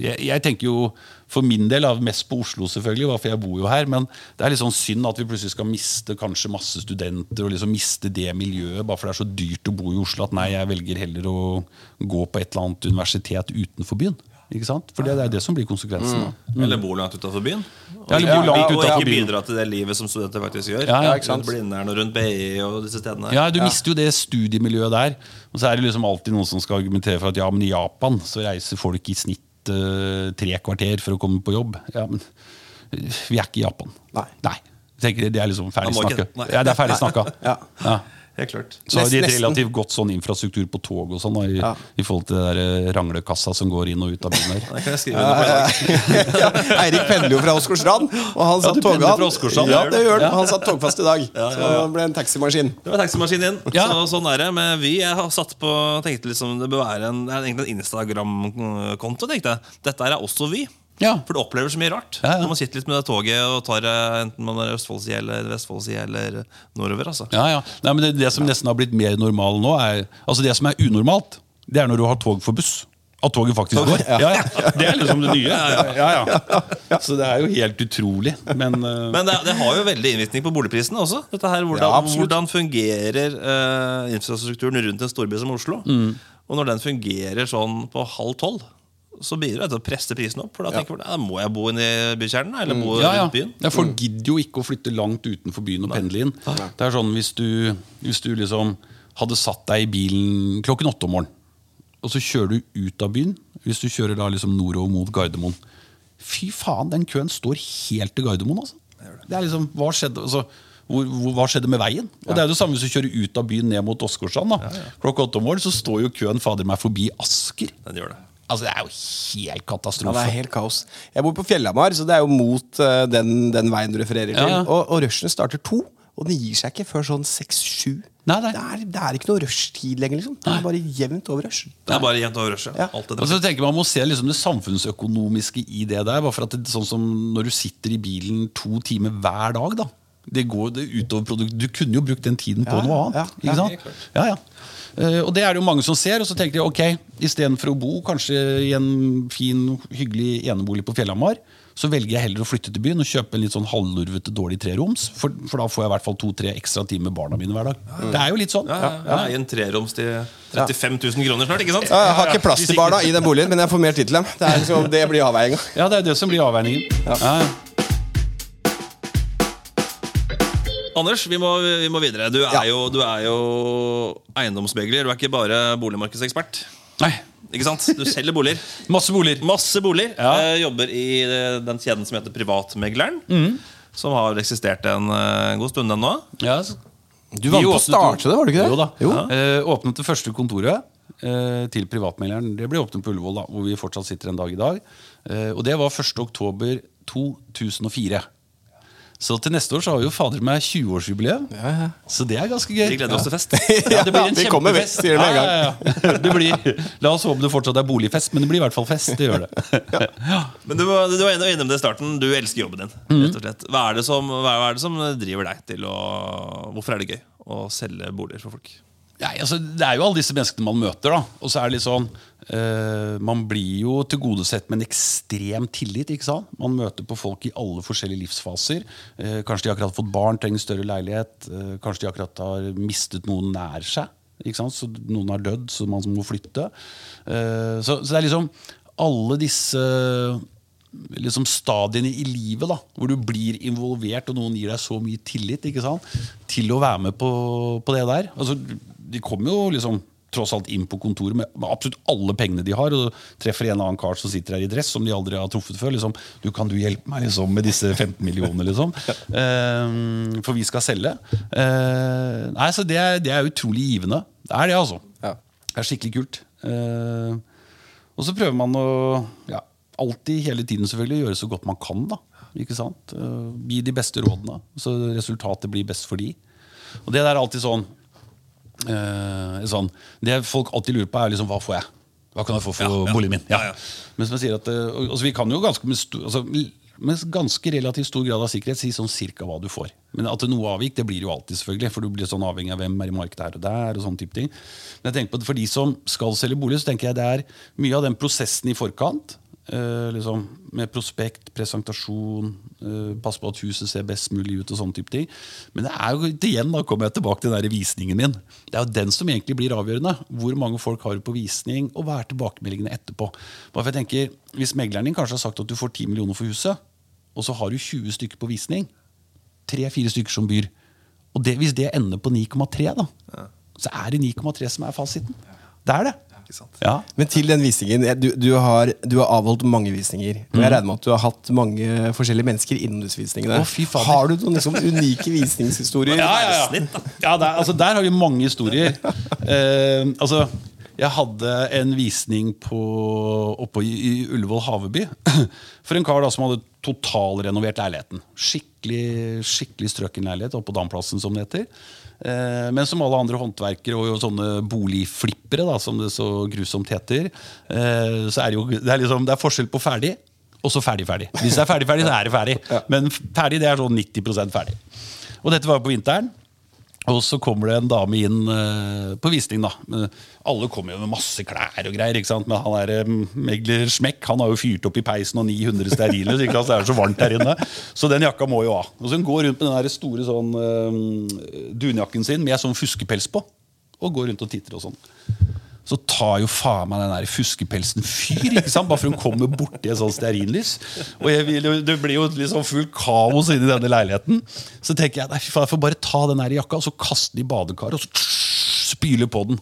jeg, jeg, tenker jo for min del mest på Oslo, selvfølgelig, for jeg bor jo her. Men det er litt sånn synd at vi plutselig skal miste kanskje masse studenter og liksom miste det miljøet bare for det er så dyrt å bo i Oslo at nei, jeg velger heller å gå på et eller annet universitet utenfor byen. Ikke sant? For det er det som blir konsekvensen. Mm. Eller bor langt utenfor byen. Og, ja, eller langt og ikke bidra til det livet som studenter faktisk gjør. Ja, ja, ikke sant? Blindern og rundt BI og disse stedene. Ja, Du mister jo det studiemiljøet der. Og så er det liksom alltid noen som skal argumentere for at ja, men i Japan så reiser folk i snitt uh, tre kvarter for å komme på jobb. Ja, men vi er ikke i Japan. Nei. Nei. Det er liksom ferdig snakka. Ja, det er ferdig snakka. Ja. Ja. Helt klart. Så har de et relativt godt sånn infrastruktur på tog og sånn, i, ja. i, forhold til det der ranglekassa som går inn og ut av byen her. ja, Eirik pendler jo fra Åsgårdstrand, og han satt, tog, han, ja, det gjør han. han satt togfast i dag. Så det ble en taximaskin. Det var taximaskin inn. Så, sånn er det. Men vi jeg har satt på tenkte liksom, det bør være en, en Instagram-konto. tenkte jeg Dette er også vi. Ja. For du opplever så mye rart ja, ja. når man sitter litt med det toget og tar enten man er Østfoldsida eller Vestfoldsida eller nordover. Altså. Ja, ja. Nei, men det, det, som nesten har blitt mer normal nå, er Altså det som er unormalt, det er når du har tog for buss. at toget faktisk går. Ja, ja. Det er liksom det nye. Ja, ja. Så det er jo helt utrolig. Men, uh... Men det, det har jo veldig innvirkning på boligprisene også. Dette her, Hvordan, hvordan fungerer uh, infrastrukturen rundt en storby som Oslo? Mm. Og når den fungerer sånn på halv tolv, så bidrar det til å presse prisen opp. For da tenker ja. må jeg bo inne i bykjernen, eller bo ja, ja. byen. Ja, folk gidder jo ikke å flytte langt utenfor byen og pendle inn. Det er sånn hvis du, hvis du liksom hadde satt deg i bilen klokken åtte om morgenen, og så kjører du ut av byen, hvis du kjører da liksom nordover mot Gardermoen Fy faen, den køen står helt til Gardermoen, altså. Det er liksom, hva skjedde, altså, hvor, hvor, hva skjedde med veien? Og Det er det samme hvis du kjører ut av byen ned mot Åsgårdstrand. da. Klokka åtte om morgenen så står jo køen fader meg forbi Asker. Den gjør det. Altså, Det er jo helt Ja, det er helt kaos. Jeg bor på Fjellhamar, så det er jo mot uh, den, den veien du refererer til. Ja. Og, og rushene starter to, og den gir seg ikke før sånn seks-sju. Nei, nei. Det, er, det er ikke noe rushtid lenger, liksom. Det er bare jevnt over rush. Det er bare jevnt over rush, Ja. Alt det Og så tenker Man må se liksom det samfunnsøkonomiske i det der. Bare for at det, sånn som Når du sitter i bilen to timer hver dag da Det går det utover produkt Du kunne jo brukt den tiden på Ja, noe annet. ja, ikke ja, sant? Ja, ja. Eh, og det er det jo mange som ser, og så tenker de ok, istedenfor å bo kanskje i en fin, hyggelig enebolig på Fjellhamar, så velger jeg heller å flytte til byen og kjøpe en litt sånn halvlurvete, dårlig treroms. For, for da får jeg i hvert fall to-tre ekstra timer med barna mine hver dag. Det er jo litt sånn. Ja, ja, ja. I en treroms til 35 000 kroner snart, ikke sant? Ja, jeg har ikke plass til barna i den boligen, men jeg får mer tid til dem. Det, er liksom, det blir avveininga. Ja, det er det som blir avveiningen. Ja. Anders, vi må, vi må videre. Du er, Ja. jo, du er jo eiendomsmegler. Du er ikke bare boligmarkedsekspert. Nei, Ikke sant? Du selger boliger. masse boliger. Masse boliger. Ja. Eh, jobber i eh, den kjeden som heter Privatmegleren. Som har eksistert en eh, god stund ennå. Ja, Du var med på å starte det, var du ikke det? Jo da. Jo. Eh, åpnet det første kontoret eh, til privatmegleren. Det ble åpnet på Ullevål, da, hvor vi fortsatt sitter en dag i dag. Eh, og det var 1. oktober 2004. Så til neste år så har vi jo fader meg 20-årsjubileum. Ja, ja. Så det er ganske gøy. Vi gleder oss til fest. Ja, det blir en vi kommer kjempefest. vekk, sier det med en gang. Blir, la oss håpe det fortsatt er boligfest, men det blir i hvert fall fest. Det gjør det. Men du, var- du var innom det i starten. Du elsker jobben din. rett og slett Hva er, det som, hva er det som driver deg til å Hvorfor er det gøy å selge boliger for folk? Nei, altså, det er jo alle disse menneskene man møter. da Og så er det litt sånn eh, Man blir jo tilgodesett med en ekstrem tillit. ikke sant? Man møter på folk i alle forskjellige livsfaser. Uh, kanskje de akkurat har fått barn, trenger større leilighet. Uh, kanskje de akkurat har mistet noen nær seg. Ikke sant? Så Noen har dødd, så man må flytte. Så, så det er liksom alle disse liksom stadiene i livet da, hvor du blir involvert, og noen gir deg så mye tillit ikke sant? til å være med på, på det der. Altså, de kommer jo liksom tross alt inn på kontoret med, med absolutt alle pengene de har, og treffer en annen kar som sitter her i dress som de aldri har truffet før. Liksom, du Kan du hjelpe meg liksom, med disse 15 millionene, liksom? Eh, for vi skal selge. Uh, nei, så det er, det er utrolig givende. Det er det, altså. Ja. Det er skikkelig kult. Uh, og så prøver man å ja, alltid, hele tiden selvfølgelig, gjøre så godt man kan. da ikke sant? Gi de beste rådene, så resultatet blir best for de. Og det der er alltid sånn, sånn Det folk alltid lurer på, er liksom hva får jeg? Hva kan jeg få for boligen min? Men som jeg sier at eh, altså, Vi kan jo ganske altså, med ganske relativt stor grad av sikkerhet si sånn cirka hva du får. Men at det noe avvik, det blir jo alltid, selvfølgelig. For du blir sånn avhengig av hvem er i markedet her og der. og sånne type ting. Men jeg tenker på at for de som skal selge bolig, så tenker jeg det er mye av den prosessen i forkant. Eh, liksom, med prospekt, presentasjon, eh, passe på at huset ser best mulig ut. og sånne type ting. Men det er jo igjen, da kommer jeg tilbake til den der visningen min. Det er jo den som egentlig blir avgjørende. Hvor mange folk har du på visning, og hva er tilbakemeldingene etterpå. Bare for jeg tenker, Hvis megleren din kanskje har sagt at du får 10 millioner for huset, og så har du 20 stykker på visning, tre-fire stykker som byr, og det, hvis det ender på 9,3, da, så er det 9,3 som er fasiten. Det er det. Ikke sant? Ja. Men til den visningen, du, du, har, du har avholdt mange visninger. Og jeg regner med at du har hatt mange forskjellige mennesker innom disse visningene. Oh, har du noen liksom, unike visningshistorier? Ja, ja, ja. Ja der, altså, der har vi mange historier. Uh, altså, jeg hadde en visning på, oppe i, i Ullevål Haveby. For en kar da som hadde totalrenovert leiligheten. Skikkelig skikkelig strøken leilighet oppe på Damplassen, som det heter. Eh, men som alle andre håndverkere og jo sånne boligflippere, da, som det så grusomt heter, eh, så er det jo det er, liksom, det er forskjell på ferdig og så ferdig-ferdig. Hvis det er ferdig-ferdig, så er det ferdig. Men ferdig det er sånn 90% ferdig. Og dette var på vinteren. Og så kommer det en dame inn uh, på visning. da Alle kommer jo med masse klær og greier. ikke sant? Men han er um, megler Smekk han har jo fyrt opp i peisen og 900 sterile. Så det er så varmt her inne. Så den jakka må jo ha. Og så hun går rundt med den der store sånn eh, dunjakken sin med sånn fuskepels på. Og går rundt og titter og sånn. Så tar jo faen meg den der fuskepelsen fyr, ikke sant? bare for hun kommer borti et sånt stearinlys. Og vil, det blir jo liksom full kaos inni denne leiligheten. Så tenker jeg jeg får bare ta den der jakka og så kaste den i badekaret og så spyle på den.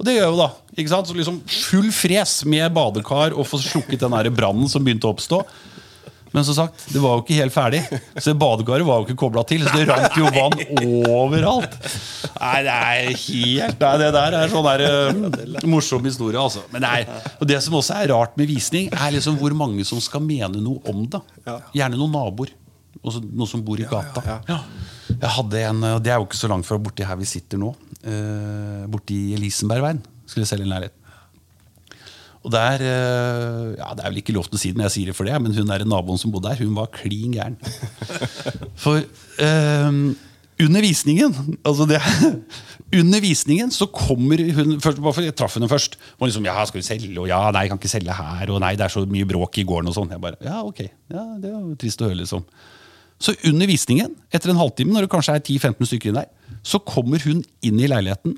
Og det gjør jeg jo, da. ikke sant? Så liksom Full fres med badekar og få slukket den brannen som begynte å oppstå. Men som sagt, det var jo ikke helt ferdig. Så badekaret var jo ikke kobla til. Så det rant jo vann overalt. Nei, det er helt Nei, det der er sånn der, uh, morsom historie, altså. Men nei, og Det som også er rart med visning, er liksom hvor mange som skal mene noe om det. Gjerne noen naboer. Også noen som bor i gata. Jeg hadde en, og Det er jo ikke så langt fra borti her vi sitter nå. Uh, borti Elisenbergveien. Skulle jeg selge en leilighet. Og der, eh, ja, Det er vel ikke lov til å si det når jeg sier det for det, men hun der naboen som bodde der, hun var klin gæren. For eh, under visningen altså det, Under visningen så kommer hun først, Jeg traff henne først. Og liksom, ja, skal vi selge? Og ja, nei, jeg kan ikke selge her. Og nei, det er så mye bråk i gården. og sånn. Jeg bare, ja, ok. Ja, Det er jo trist å høre, liksom. Så under visningen, etter en halvtime, når det kanskje er 10-15 stykker inn der, så kommer hun inn i leiligheten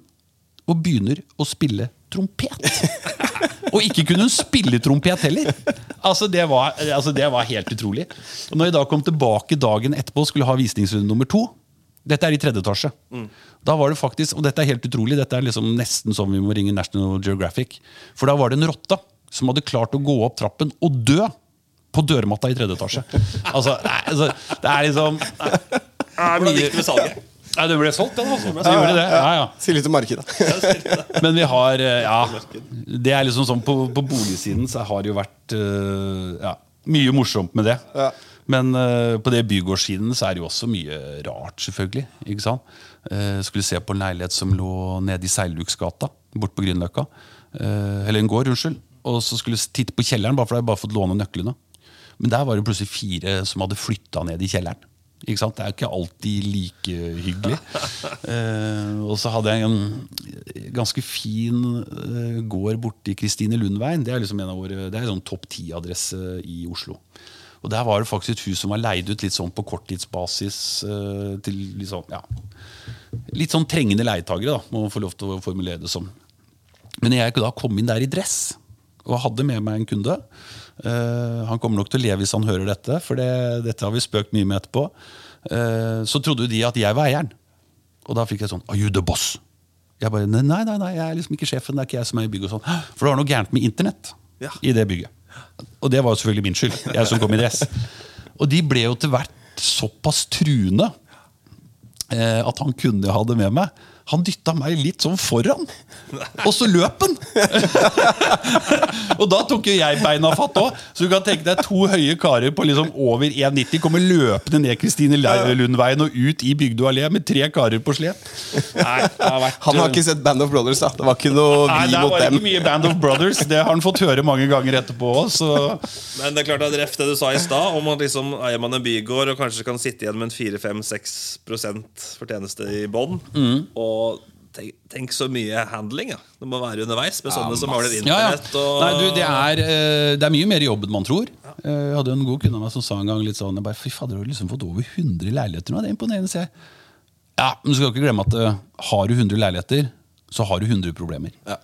og begynner å spille trompet. Og ikke kunne hun spille trompet heller! Altså det, var, altså det var helt utrolig. Og når jeg da kom tilbake dagen etterpå og skulle ha visningsrunde nummer to Dette er i tredje etasje. Da var det faktisk, Og dette er helt utrolig, dette er liksom nesten som vi må ringe National Geographic. For da var det en rotte som hadde klart å gå opp trappen og dø på dørmatta i tredje etasje. Altså, nei, altså det er liksom er Hvordan mye- gikk det med salget? Nei, det ble solgt, den. altså. Det gjorde det. Ja, ja. Si litt om markedet. Men vi har eh, Ja. Det er liksom sånn På, på boligsiden så har det jo vært eh, ja, mye morsomt med det. Ja. Men eh, på det bygårdssiden så er det jo også mye rart, selvfølgelig. Ikke sant? Skulle se på en leilighet som lå nede i Seilduksgata, bort på Grünerløkka. Eller en gård, unnskyld. Og så skulle jeg titte på kjelleren, bare for jeg hadde bare fått låne nøklene. Men der var det plutselig fire som hadde flytta ned i kjelleren. Det er jo ikke alltid like hyggelig. Eh, og så hadde jeg en ganske fin eh, gård borti Kristine Lundveien. Det er liksom en av våre, det er sånn topp ti-adresse i Oslo. Og Der var det faktisk et hus som var leid ut litt sånn på korttidsbasis eh, til litt sånn, ja, litt sånn trengende leietagere, da, må man få lov til å formulere det som. Men jeg da kom inn der i dress og hadde med meg en kunde. Eh, han kommer nok til å le hvis han hører dette, for det, dette har vi spøkt mye med etterpå. Uh, så trodde de at jeg var eieren. Og da fikk jeg sånn Are you the boss? Jeg bare, nei, nei, nei, nei, jeg er liksom ikke sjefen. det er ikke jeg som er i bygget og sånn. For det var noe gærent med internett Ja. i det bygget. Og det var jo selvfølgelig min skyld. Jeg som kom i dress. Og de ble jo til hvert såpass truende eh, at han kunne ha det med meg, han dytta meg litt sånn foran. Og så løp han! og da tok jo jeg beina fatt òg. Så du kan tenke deg to høye karer på liksom over 1,90 kommer løpende ned Kristine Lundveien og ut i Bygdø allé med tre karer på slep. Nei, vært Han har ikke sett Band of Brothers, da. Det var ikke noe Nei, vi mot dem. ikke mye Band of Brothers. Det har han fått høre mange ganger etterpå òg, så Men det er klart at ref det du sa i stad, om at liksom eier man en bygård og kanskje kan sitte igjen med en 4-5-6% fortjeneste i bånn. Og tenk, tenk så mye handling ja. det må være underveis med sånne som har internett. Ja, ja. Og, Nei, du, det, er, uh, det er mye mer jobb enn man tror. Uh, Jeg hadde en god kunde av meg som sa en gang litt sånn jeg bare, Fy fader, du har liksom fått over 100 leiligheter nå. Det er imponerende. jeg. Ja, men du skal ikke glemme at uh, har du 100 leiligheter, så har du 100 problemer. Ja.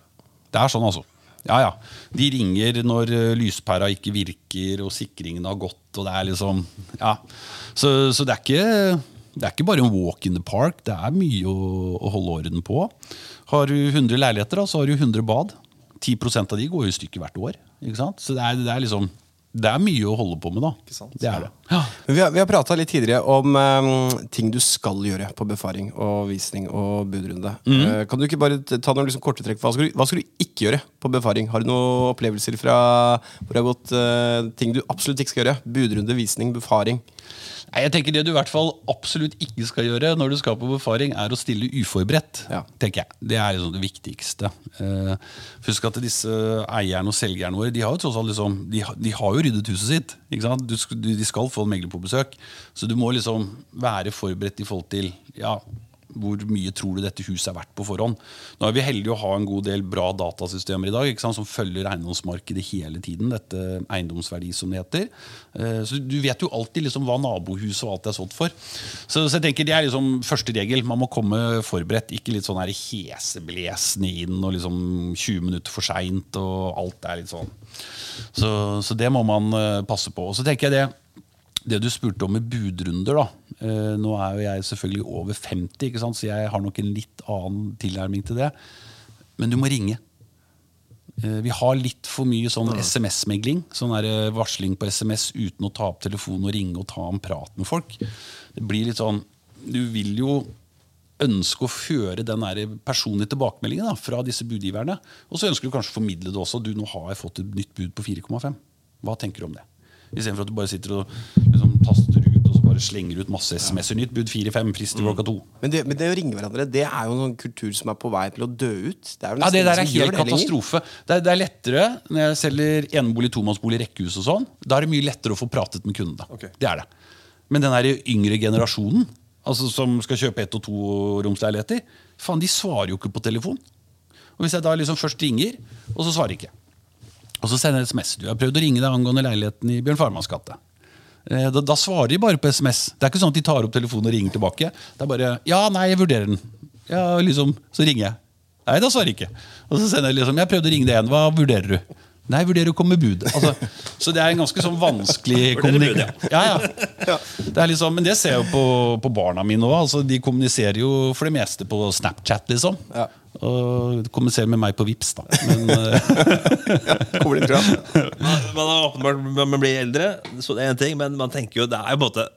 Det er sånn, altså. Ja, ja. De ringer når lyspæra ikke virker, og sikringen har gått, og det er liksom Ja. Så, så det, er ikke, det er ikke bare en walk in the park. Det er mye å, å holde orden på. Har du 100 leiligheter, så har du 100 bad. 10% av de går jo i stykker hvert år. Så det er, det er liksom Det er mye å holde på med, da. sant? Det er det. Ja. Vi har, vi har prata litt tidligere om um, ting du skal gjøre på befaring og visning og budrunde. Mm. Uh, kan du ikke bare ta noen liksom korte trekk? Hva skal, du, hva skal du ikke gjøre på befaring? Har du noen opplevelser fra hvor det har gått uh, ting du absolutt ikke skal gjøre? Budrunde, visning, befaring. Nei, jeg tenker Det du i hvert fall absolutt ikke skal gjøre når du skal på befaring, er å stille uforberedt. Ja. tenker jeg. Det er liksom det viktigste. Eh, husk at disse eierne og selgerne våre de har jo tross alt liksom, de, de har jo ryddet huset sitt. ikke? Du, de skal få en megler på besøk. Så du må liksom være forberedt i forhold til ja, Hvor mye tror du dette huset er verdt på forhånd? Nå er vi heldige å ha en god del bra datasystemer i dag som følger eiendomsmarkedet hele tiden. Dette eiendomsverdi, som det heter. Eh, så du vet jo alltid liksom hva nabohuset og alt er solgt for. Så, så jeg tenker Det er liksom første regel. Man må komme forberedt. Ikke litt sånn heseblesende inn og liksom 20 minutter for seint og alt er litt sånn. Så, så det må man eh, passe på. Og så tenker jeg det det du spurte om med budrunder da. Eh, nå er jo jeg selvfølgelig over 50, ikke sant? så jeg har nok en litt annen tilnærming til det. Men du må ringe. Eh, vi har litt for mye sånn SMS-megling. Sånn eh, varsling på SMS uten å ta opp telefonen og ringe og ta en prat med folk. Det blir litt sånn Du vil jo ønske å føre den personlige tilbakemeldingen da, fra disse budgiverne. Og så ønsker du kanskje å formidle det også. Du, nå har jeg fått et nytt bud på 4,5. Hva tenker du om det? Istedenfor at du bare sitter og liksom, taster ut og så bare slenger ut masse SMS-er. Nytt bud 4-5, frist til klokka to. Men det, men det å ringe hverandre Det er jo en sånn kultur som er på vei til å dø ut. Det er jo Ja, Det der er helt katastrofe. Det er, det er lettere når jeg selger enebolig, tomannsbolig, rekkehus og sånn. Da er det mye lettere å få pratet med kundene. Okay. Det er det. Men den der yngre generasjonen altså som skal kjøpe ett- og toromsleiligheter, faen, de svarer jo ikke på telefon. Og Hvis jeg da liksom først ringer, og så svarer ikke, og så sender jeg SMS Du, har prøvd å ringe deg angående leiligheten i Bjørn Farmans gate. Eh, Da, da svarer de bare på SMS. Det er ikke sånn at de tar opp telefonen og ringer tilbake. Det er bare 'ja, nei, jeg vurderer den'. Ja, liksom, Så ringer jeg. Nei, da svarer jeg ikke. Og så sender jeg liksom 'jeg prøvde å ringe deg igjen, hva vurderer du'? Nei, jeg vurderer å komme med bud. Altså, så det er en ganske sånn vanskelig kommunikasjon. Ja, ja. Det er liksom, men det ser jeg jo på, på barna mine òg. Altså, de kommuniserer jo for det meste på Snapchat, liksom. Ja. Og de kommuniserer med meg på Vips da. Men, ja, Kommer det inn, tror jeg. Man har åpenbart man blir eldre, så det er en ting, men man tenker jo det er jo på en måte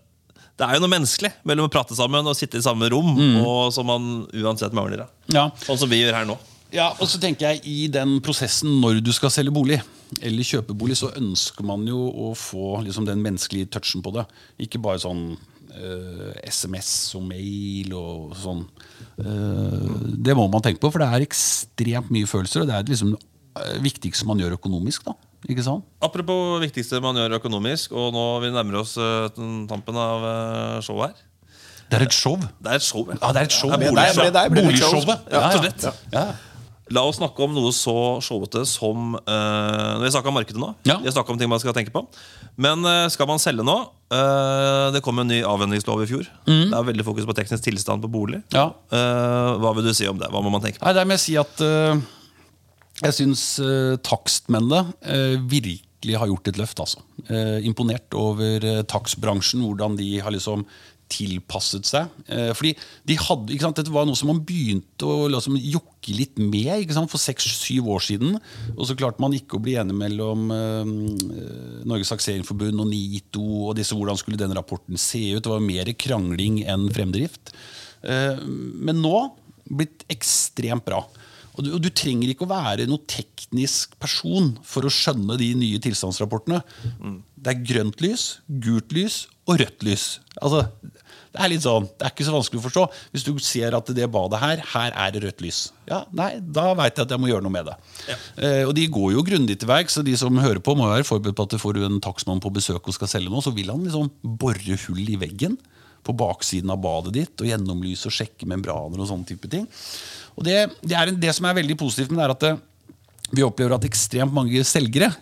det er jo noe menneskelig mellom å prate sammen og sitte i samme rom. Og som man uansett mangler. ja. Sånn som vi gjør her nå. Ja, og så tenker jeg I den prosessen når du skal selge bolig, eller kjøpe bolig, så ønsker man jo å få liksom, den menneskelige touchen på det. Ikke bare sånn eh, SMS og mail og sånn. Eh, det må man tenke på, for det er ekstremt mye følelser. Og det er liksom, det viktigste man gjør økonomisk. da, ikke sant? Apropos viktigste man gjør økonomisk, og nå vi nærmer oss uh, tampen av uh, showet her. Det er et show. Det er et show. Ja, det er et show. Det er Med deg, med deg ble det show. Boligshowet. Ja, ja. Ja. La oss snakke om noe så showete som uh, Vi har snakka om markedet nå. Ja. Vi om ting man skal tenke på. Men eh, skal man selge nå eh, Det kom en ny avhendingslov i fjor. Det er veldig fokus på teknisk tilstand på bolig. Ja. Eh, hva vil du si om det? Hva må man tenke på? Nei, det må jeg si at eh, jeg syns takstmennene eh, virkelig har gjort et løft. Altså. Eh, imponert over takstbransjen, hvordan de har liksom tilpasset seg. Eh, fordi de hadde, sant, Dette var noe som man begynte å liksom, jokke litt med sant, for seks-syv år siden. Og så klarte man ikke å bli enig mellom eh, Norges Takseringsforbund og NITO og disse, hvordan skulle den rapporten se ut. Det var mer krangling enn fremdrift. Eh, men nå blitt ekstremt bra. Og du, og du trenger ikke å være noe teknisk person for å skjønne de nye tilstandsrapportene. Det er grønt lys, gult lys og rødt lys. Altså, det er litt sånn, det er ikke så vanskelig å forstå. Hvis du ser at det badet her, her er det rødt lys. Ja, nei, Da veit jeg at jeg må gjøre noe med det. Eh, og de går jo grundig til verks, så de som hører på, må være forberedt på at får du en takstmann på besøk og skal selge noe, så vil han liksom bore hull i veggen på baksiden av badet ditt og gjennomlyse og sjekke membraner og sånne type ting. Og det, det, er en, det som er veldig positivt med det, er at det, vi opplever at ekstremt mange selgere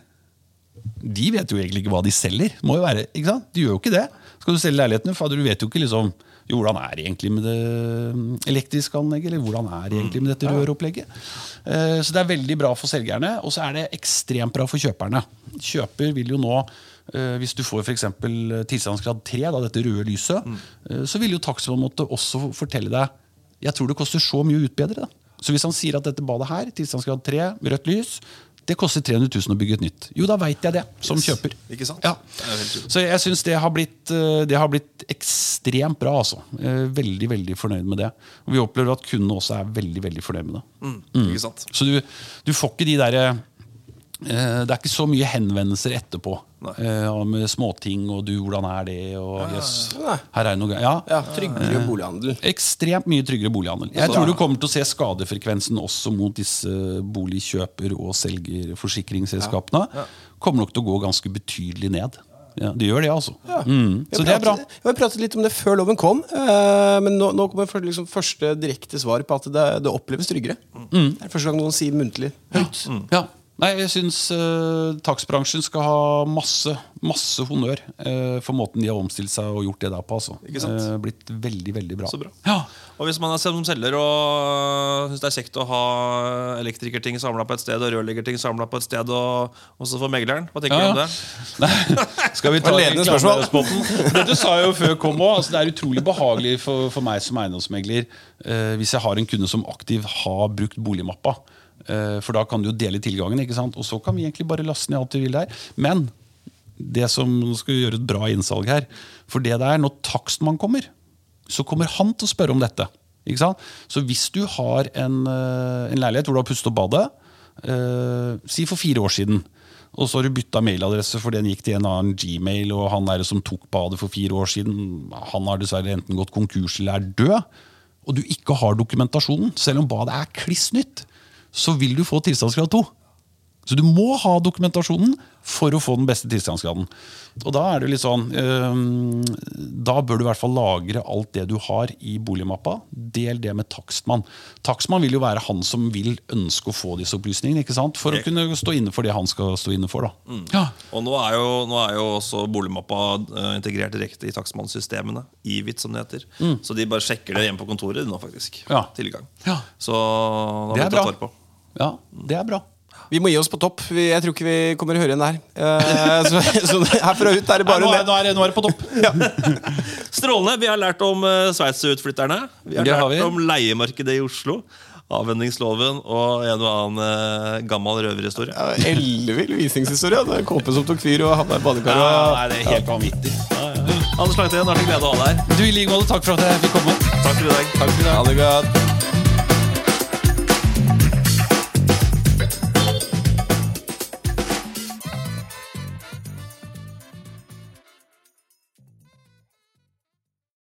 de vet jo egentlig ikke hva de selger. Må jo være, ikke sant? De gjør jo ikke det. Skal du selge leiligheten, fader, du vet jo ikke liksom, jo, hvordan er det egentlig med det elektriske anlegget, eller hvordan er det egentlig med dette røropplegget. Eh, Så det er veldig bra for selgerne, og så er det ekstremt bra for kjøperne. Kjøper vil jo nå eh, hvis du får f.eks. tilstandsgrad 3, da, dette røde lyset, mm. så vil jo takstmannen måtte også fortelle deg jeg tror det koster så mye å utbedre. Da. Så hvis han sier at dette badet her, tilstandsgrad 3, rødt lys, det koster 300 000 å bygge et nytt. Jo, da veit jeg det, som kjøper. Ikke sant? Ja. Så jeg syns det, har blitt, eh, det har blitt ekstremt bra. Altså. Veldig veldig fornøyd med det. Og vi opplever at kundene også er veldig veldig fornøyd med det. Mm. Ikke sant? Så du, du får ikke de derre eh, Det er ikke så mye henvendelser etterpå. Eh, med småting og du, hvordan er det? Og Nei. her er det noe. Ja. Ja, Tryggere bolighandel. Ekstremt mye tryggere bolighandel. Jeg tror du kommer til å se skadefrekvensen også mot disse boligkjøper- og selgerforsikringsselskapene. Kommer nok til å gå ganske betydelig ned. Ja, det gjør det, altså. Ja. Mm. Så har det er bra. Vi har pratet litt om det før loven kom, uh, men nå, nå kommer liksom første direkte svar på at det, det oppleves tryggere. Mm. Det er første gang noen sier muntlig høyt. Ja. Nei, jeg syns uh, takstbransjen skal ha masse masse honnør eh, for måten de har omstilt seg og gjort det der på. Altså. Ikke sant? Eh, blitt veldig, veldig bra. Så bra. Ja. Og hvis man er som selger og syns det er kjekt å ha elektrikerting samla på et sted og rørleggerting samla på et sted, og også for megleren, hva tenker Ja, du om det? Nei, skal vi ta ledende spørsmål. Det Dette sa jo før kom òg, altså Det er utrolig behagelig for, for meg som eiendomsmegler eh, hvis jeg har en kunde som aktiv har brukt boligmappa. Eh, for da kan du jo dele tilgangen, ikke sant? og så kan vi egentlig bare laste ned alt vi vil der. Men det som skal gjøre et bra innsalg her For det det er når takstmann kommer, så kommer han til å spørre om dette. Ikke sant? Så hvis du har en, eh, en leilighet hvor du har pustet opp badet, eh, si for fire år siden, og så har du bytta mailadresse fordi den gikk til en annen Gmail, og han der som tok badet for fire år siden, han har dessverre enten gått konkurs eller er død, og du ikke har dokumentasjonen, selv om badet er kliss nytt, så vil du få tilstandsgrad 2. Så du må ha dokumentasjonen for å få den beste tilstandsgraden. Og da er det litt sånn øhm, Da bør du i hvert fall lagre alt det du har i boligmappa. Del det med takstmann. Takstmann vil jo være han som vil ønske å få disse opplysningene. ikke sant? For å kunne stå inne for det han skal stå inne for. da. Ja. Og nå er jo, nå er jo også boligmappa eh, integrert direkte i takstmannssystemene. IVIT, som det heter. Så de bare sjekker det hjemme på kontoret nå, faktisk. Ja. Tilgang. Ja. Så da Det har vi tatt vare på. Ja, det er bra. Vi må gi oss på topp. Vi, jeg tror ikke vi kommer å høre igjen der. Uh, så, så herfra ut er det bare er, nå, er, nå er det på topp. Strålende. Vi har lært om uh, Sveits-utflytterne. Vi har Det lært har vi. om leiemarkedet i Oslo. Avvenningsloven og en og annen uh, gammel røverhistorie. Ja, Ellevill visningshistorie. Det er Kåpe som tok fyr og havna i badekar. Ja, nei, det er helt vanvittig. Anders Langtien, det har vært en glede å ha deg her. Du, I like måte, takk for at jeg fikk komme. Takk for i dag. Takk for i dag. Ha det godt.